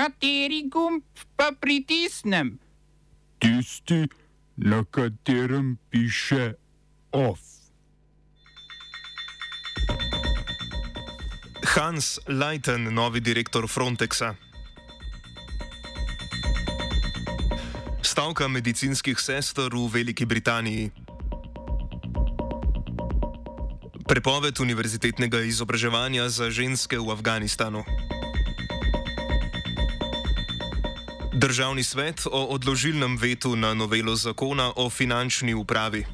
Kateri gumb pa pritisnem? Tisti, na katerem piše OF. Hans Leiten, novi direktor Frontexa. Stavka medicinskih sester v Veliki Britaniji. Prepoved univerzitetnega izobraževanja za ženske v Afganistanu. Državni svet o odložilnem vetu na novelo zakona o finančni upravi.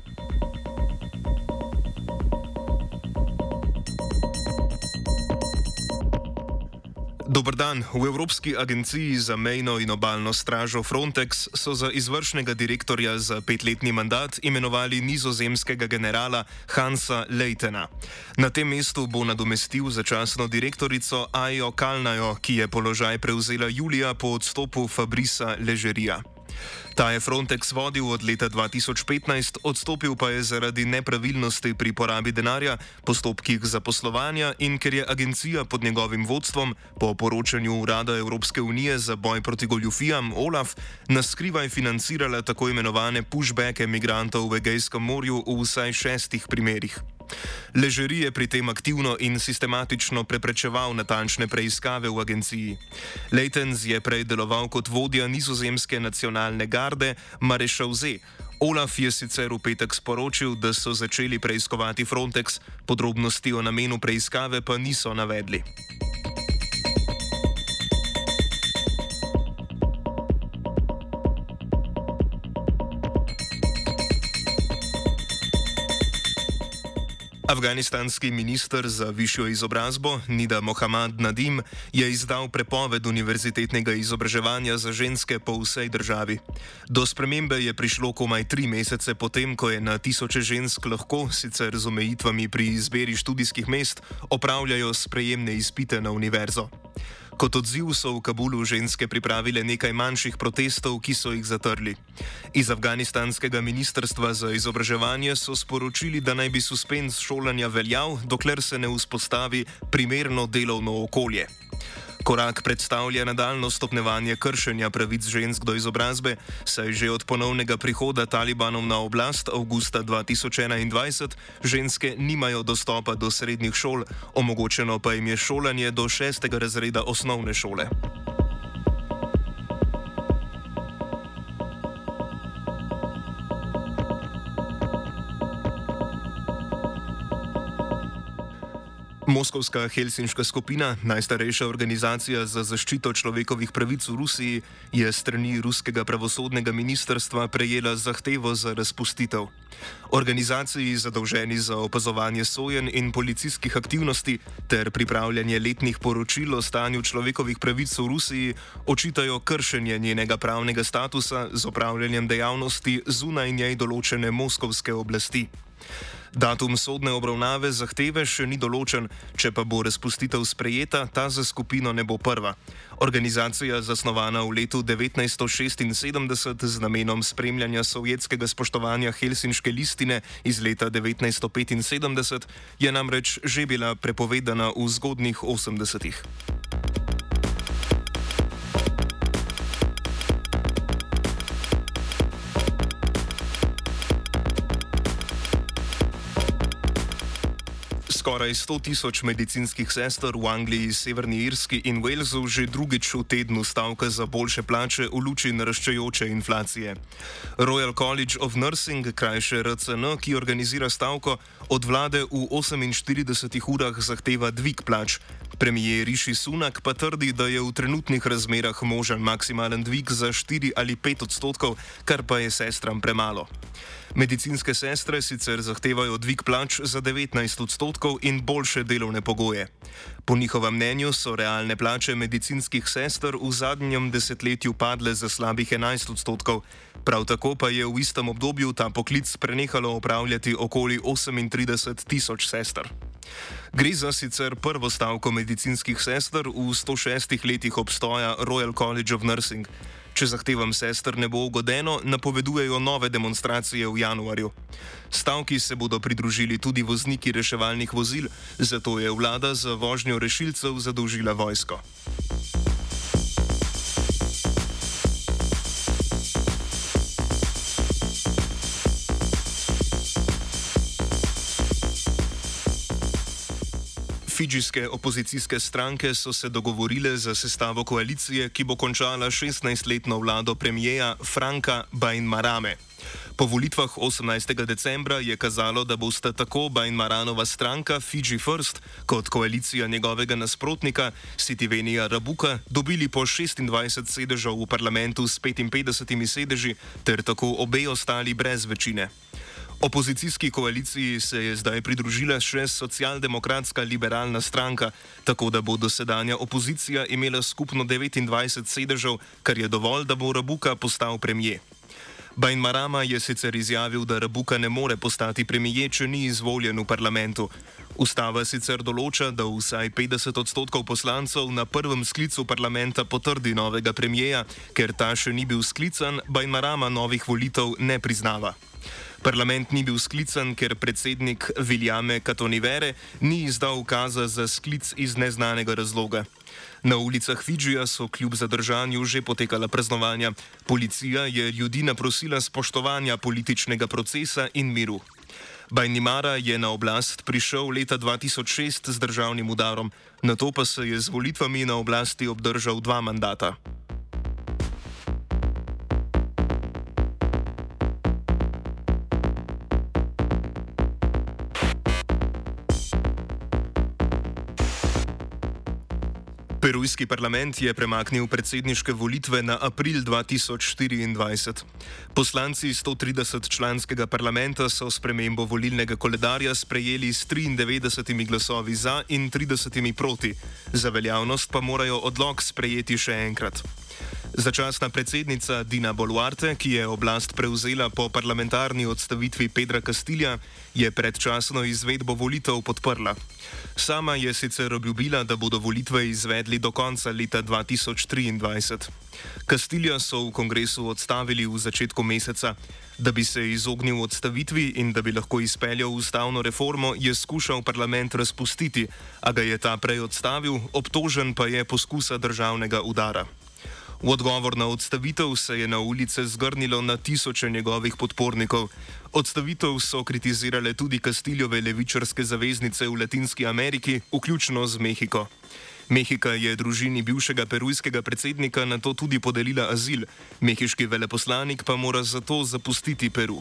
Dobr dan. V Evropski agenciji za mejno in obaljno stražo Frontex so za izvršnega direktorja za petletni mandat imenovali nizozemskega generala Hansa Leitena. Na tem mestu bo nadomestil začasno direktorico Ajo Kalnajo, ki je položaj prevzela julija po odstopu Fabrisa Ležerija. Ta je Frontex vodil od leta 2015, odstopil pa je zaradi nepravilnosti pri porabi denarja, postopkih zaposlovanja in ker je agencija pod njegovim vodstvom, po poročanju Urada Evropske unije za boj proti goljufijam OLAF, naskrivaj financirala tako imenovane pushbacke migrantov v Egejskem morju v vsaj šestih primerih. Ležeri je pri tem aktivno in sistematično preprečeval natančne preiskave v agenciji. Leitens je prej deloval kot vodja nizozemske nacionalne garde Marešal Z. Olaf je sicer v petek sporočil, da so začeli preiskovati Frontex, podrobnosti o namenu preiskave pa niso navedli. Afganistanski minister za višjo izobrazbo Nida Mohammad Nadim je izdal prepoved univerzitetnega izobraževanja za ženske po vsej državi. Do spremembe je prišlo komaj tri mesece potem, ko je na tisoče žensk lahko, sicer z omejitvami pri izbiri študijskih mest, opravljajo sprejemne izpite na univerzo. Kot odziv so v Kabulu ženske pripravile nekaj manjših protestov, ki so jih zatrli. Iz afganistanskega ministrstva za izobraževanje so sporočili, da naj bi suspens šolanja veljal, dokler se ne vzpostavi primerno delovno okolje. Korak predstavlja nadaljno stopnevanje kršenja pravic žensk do izobrazbe, saj že od ponovnega prihoda talibanov na oblast avgusta 2021 ženske nimajo dostopa do srednjih šol, omogočeno pa jim je šolanje do šestega razreda osnovne šole. Moskovska Helsinška skupina, najstarejša organizacija za zaščito človekovih pravic v Rusiji, je strani ruskega pravosodnega ministrstva prejela zahtevo za razpustitev. Organizaciji zadolženi za opazovanje sojen in policijskih aktivnosti ter pripravljanje letnih poročil o stanju človekovih pravic v Rusiji očitajo kršenje njenega pravnega statusa z opravljanjem dejavnosti zunaj njej določene moskovske oblasti. Datum sodne obravnave zahteve še ni določen, če pa bo razpustitev sprejeta, ta za skupino ne bo prva. Organizacija, zasnovana v letu 1976 z namenom spremljanja sovjetskega spoštovanja Helsinške listine iz leta 1975, je namreč že bila prepovedana v zgodnih 80-ih. Skoraj 100 tisoč medicinskih sester v Angliji, Severni Irski in Walesu že drugič v tednu stavka za boljše plače v luči naraščajoče inflacije. Royal College of Nursing, krajše RCN, ki organizira stavko, od vlade v 48 urah zahteva dvig plač. Premijer Riši Sunak pa trdi, da je v trenutnih razmerah možen maksimalen dvig za 4 ali 5 odstotkov, kar pa je sestram premalo. Medicinske sestre sicer zahtevajo dvig plač za 19 odstotkov in boljše delovne pogoje. Po njihovem mnenju so realne plače medicinskih sester v zadnjem desetletju padle za slabih 11 odstotkov, prav tako pa je v istem obdobju ta poklic prenehalo opravljati okoli 38 tisoč sester. Gre za sicer prvo stavko medicinskih sester v 106 letih obstoja Royal College of Nursing. Če zahtevam sester ne bo ugodeno, napovedujejo nove demonstracije v januarju. Stavki se bodo pridružili tudi vozniki reševalnih vozil, zato je vlada za vožnjo rešilcev zadolžila vojsko. Fidžijske opozicijske stranke so se dogovorile za sestavo koalicije, ki bo končala 16-letno vlado premijeja Franka Bainmarame. Po volitvah 18. decembra je kazalo, da bosta tako Bainmaranova stranka Fiji First kot koalicija njegovega nasprotnika Sitivenija Rabuka dobili po 26 sedežev v parlamentu s 55 sedeži, ter tako obe ostali brez večine. Opozicijski koaliciji se je zdaj pridružila še socialdemokratska liberalna stranka, tako da bo dosedanja opozicija imela skupno 29 sedežev, kar je dovolj, da bo Rabuka postal premijer. Bajn Marama je sicer izjavil, da Rabuka ne more postati premijer, če ni izvoljen v parlamentu. Ustava sicer določa, da vsaj 50 odstotkov poslancev na prvem sklicu parlamenta potrdi novega premijeja, ker ta še ni bil sklican, Bajn Marama novih volitev ne priznava. Parlament ni bil sklican, ker predsednik Viljame Katonivere ni izdal ukaza za sklic iz neznanega razloga. Na ulicah Fidžija so kljub zadržanju že potekala praznovanja. Policija je ljudi naprosila spoštovanja političnega procesa in miru. Bajnimara je na oblast prišel leta 2006 z državnim udarom, na to pa se je z volitvami na oblasti obdržal dva mandata. Perujski parlament je premaknil predsedniške volitve na april 2024. Poslanci 130-članskega parlamenta so spremembo volilnega koledarja sprejeli s 93 glasovi za in 30 proti, za veljavnost pa morajo odlog sprejeti še enkrat. Začasna predsednica Dina Boluarte, ki je oblast prevzela po parlamentarni odstavitvi Pedra Kastilja, je predčasno izvedbo volitev podprla. Sama je sicer obljubila, da bodo volitve izvedli do konca leta 2023. Kastilja so v kongresu odstavili v začetku meseca. Da bi se izognil odstavitvi in da bi lahko izpeljal ustavno reformo, je skušal parlament razpustiti, a ga je ta prej odstavil, obtožen pa je poskusa državnega udara. V odgovor na odstavitev se je na ulice zgrnilo na tisoče njegovih podpornikov. Odstavitev so kritizirale tudi Kastiljove levičarske zaveznice v Latinski Ameriki, vključno z Mehiko. Mehika je družini bivšega perujskega predsednika na to tudi podelila azil, mehiški veleposlanik pa mora zato zapustiti Peru.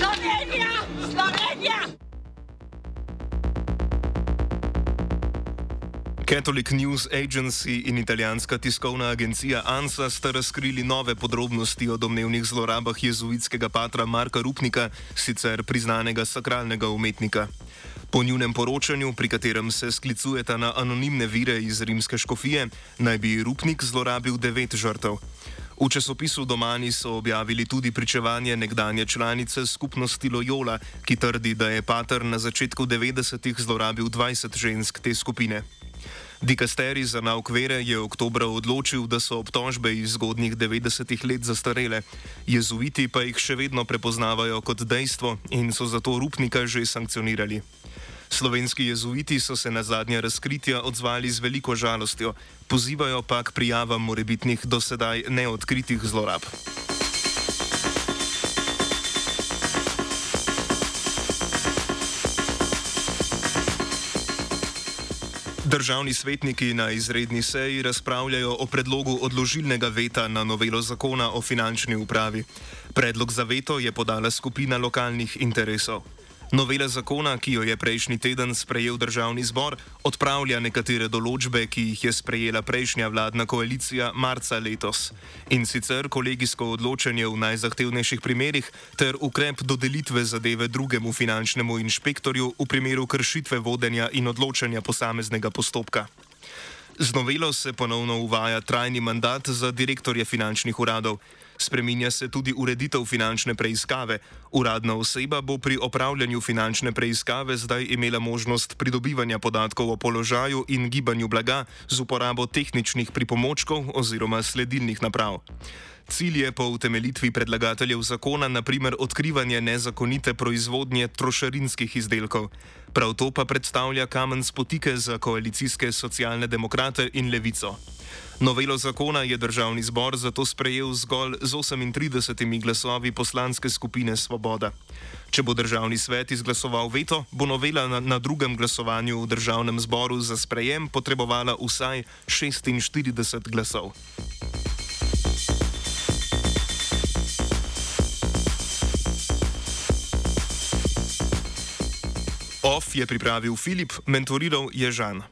Slovenija! Slovenija! Catholic News Agency in italijanska tiskovna agencija ANSA sta razkrili nove podrobnosti o domnevnih zlorabah jezuitskega patra Marka Rupnika, sicer priznanega sakralnega umetnika. Po njunem poročanju, pri katerem se sklicujeta na anonimne vire iz rimske škofije, naj bi Rupnik zlorabil devet žrtev. V časopisu Domani so objavili tudi pričevanje nekdanje članice skupnosti Loyola, ki trdi, da je pater na začetku 90-ih zlorabil 20 žensk te skupine. Dikasteri za nauk vere je oktobra odločil, da so obtožbe iz zgodnjih 90-ih let zastarele, jezuiti pa jih še vedno prepoznavajo kot dejstvo in so zato Rupnika že sankcionirali. Slovenski jezuiti so se na zadnje razkritja odzvali z veliko žalostjo, pozivajo pa k prijavam morebitnih dosedaj neodkritih zlorab. Državni svetniki na izredni seji razpravljajo o predlogu odložilnega veta na novelo zakona o finančni upravi. Predlog za veto je podala skupina lokalnih interesov. Novela zakona, ki jo je prejšnji teden sprejel državni zbor, odpravlja nekatere določbe, ki jih je sprejela prejšnja vladna koalicija marca letos. In sicer kolegijsko odločanje v najzahtevnejših primerih ter ukrep dodelitve zadeve drugemu finančnemu inšpektorju v primeru kršitve vodenja in odločanja posameznega postopka. Z novelo se ponovno uvaja trajni mandat za direktorje finančnih uradov. Spreminja se tudi ureditev finančne preiskave. Uradna oseba bo pri opravljanju finančne preiskave zdaj imela možnost pridobivanja podatkov o položaju in gibanju blaga z uporabo tehničnih pripomočkov oziroma sledilnih naprav. Cilj je po utemelitvi predlagateljev zakona naprimer odkrivanje nezakonite proizvodnje trošarinskih izdelkov. Prav to pa predstavlja kamen spotike za koalicijske socialne demokrate in levico. Novelo zakona je državni zbor zato sprejel zgolj z 38 glasovi poslanske skupine Svoboda. Če bo državni svet izglasoval veto, bo novela na, na drugem glasovanju v državnem zboru za sprejem potrebovala vsaj 46 glasov. OF je pripravil Filip, mentoriral je Žan.